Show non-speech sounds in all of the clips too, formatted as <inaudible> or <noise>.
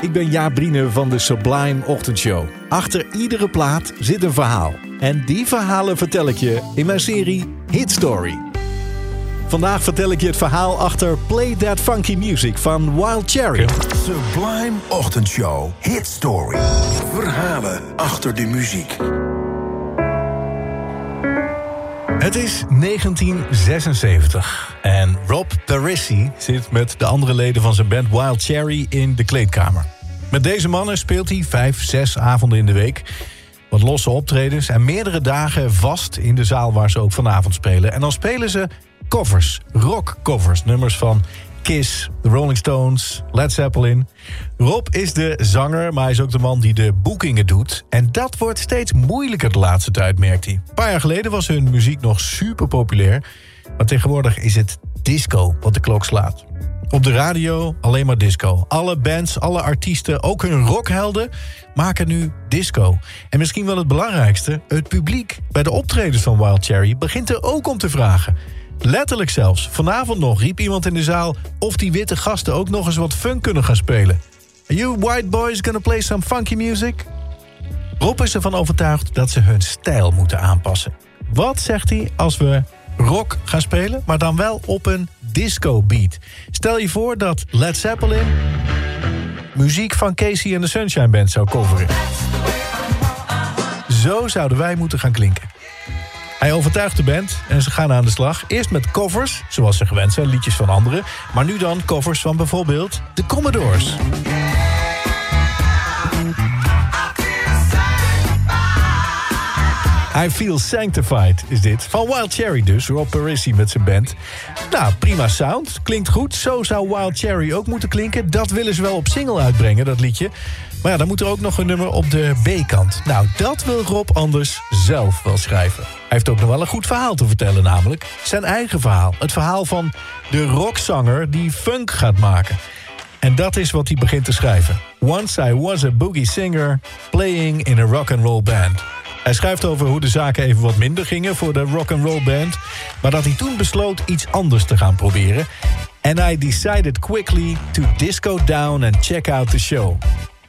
Ik ben Jaap Brine van de Sublime Ochtendshow. Achter iedere plaat zit een verhaal. En die verhalen vertel ik je in mijn serie Hit Story. Vandaag vertel ik je het verhaal achter Play That Funky Music van Wild Cherry. Sublime Ochtendshow. Hit Story. Verhalen achter de muziek. Het is 1976 en Rob Parissi zit met de andere leden van zijn band Wild Cherry in de kleedkamer. Met deze mannen speelt hij vijf, zes avonden in de week. Wat losse optredens en meerdere dagen vast in de zaal waar ze ook vanavond spelen. En dan spelen ze covers, rockcovers, nummers van Kiss, The Rolling Stones, Led Zeppelin. Rob is de zanger, maar hij is ook de man die de boekingen doet. En dat wordt steeds moeilijker de laatste tijd, merkt hij. Een paar jaar geleden was hun muziek nog super populair. Maar tegenwoordig is het disco wat de klok slaat. Op de radio alleen maar disco. Alle bands, alle artiesten, ook hun rockhelden maken nu disco. En misschien wel het belangrijkste, het publiek bij de optredens van Wild Cherry begint er ook om te vragen. Letterlijk zelfs. Vanavond nog riep iemand in de zaal of die witte gasten ook nog eens wat funk kunnen gaan spelen. Are you white boys gonna play some funky music? Rob is ervan overtuigd dat ze hun stijl moeten aanpassen. Wat zegt hij als we rock gaan spelen, maar dan wel op een disco beat? Stel je voor dat Led Zeppelin muziek van Casey and the Sunshine Band zou coveren. Zo zouden wij moeten gaan klinken. Hij overtuigt de band en ze gaan aan de slag. Eerst met covers, zoals ze gewend zijn, liedjes van anderen. Maar nu dan covers van bijvoorbeeld de Commodores. I Feel Sanctified is dit. Van Wild Cherry dus, Rob Parissi met zijn band. Nou, prima sound. Klinkt goed. Zo zou Wild Cherry ook moeten klinken. Dat willen ze wel op single uitbrengen, dat liedje. Maar ja, dan moet er ook nog een nummer op de B-kant. Nou, dat wil Rob anders zelf wel schrijven. Hij heeft ook nog wel een goed verhaal te vertellen namelijk. Zijn eigen verhaal. Het verhaal van de rockzanger die funk gaat maken. En dat is wat hij begint te schrijven. Once I was a boogie singer playing in a rock and roll band. Hij schrijft over hoe de zaken even wat minder gingen voor de rock and roll band, maar dat hij toen besloot iets anders te gaan proberen. And I decided quickly to disco down and check out the show.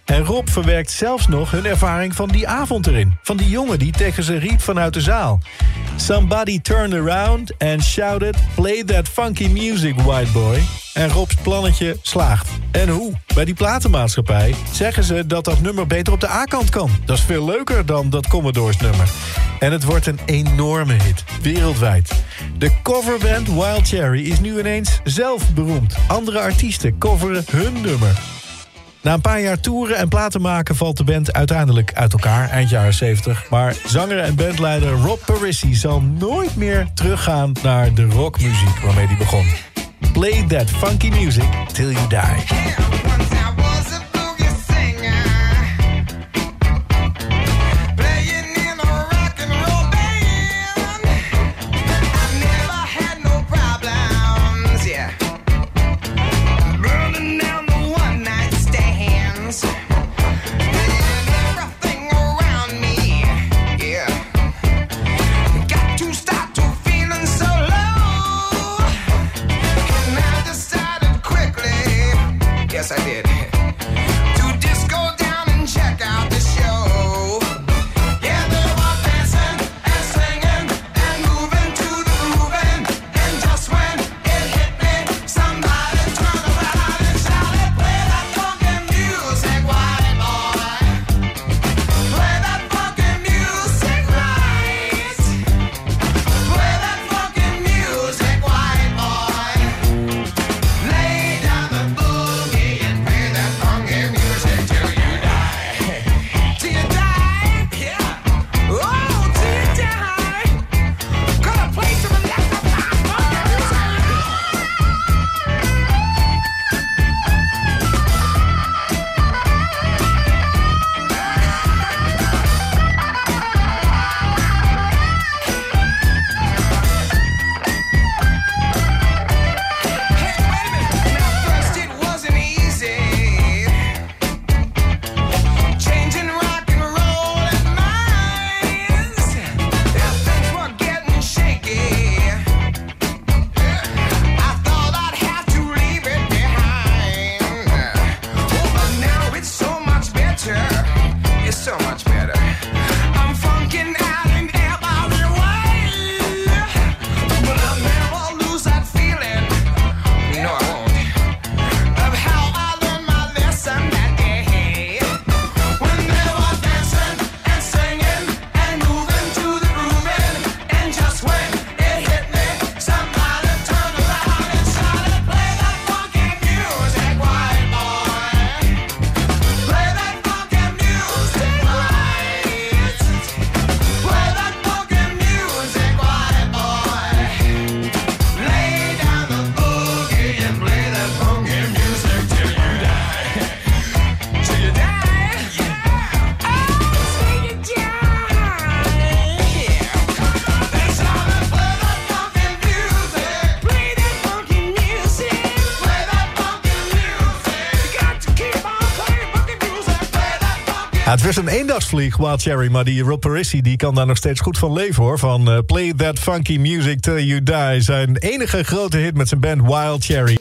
En Rob verwerkt zelfs nog hun ervaring van die avond erin. Van die jongen die tegen ze riep vanuit de zaal. Somebody turned around and shouted... Play that funky music, white boy. En Rob's plannetje slaagt. En hoe? Bij die platenmaatschappij zeggen ze dat dat nummer beter op de A-kant kan. Dat is veel leuker dan dat Commodores nummer. En het wordt een enorme hit, wereldwijd. De coverband Wild Cherry is nu ineens zelf beroemd. Andere artiesten coveren hun nummer. Na een paar jaar toeren en platen maken valt de band uiteindelijk uit elkaar eind jaren 70. Maar zanger en bandleider Rob Parissi zal nooit meer teruggaan naar de rockmuziek waarmee hij begon. Play that funky music till you die. Yes, I did. <laughs> Het was een eendagsvlieg, Wild Cherry. Maar die Rob Parisi die kan daar nog steeds goed van leven, hoor. Van eh, Play That Funky Music Till You Die. Zijn enige grote hit met zijn band Wild Cherry.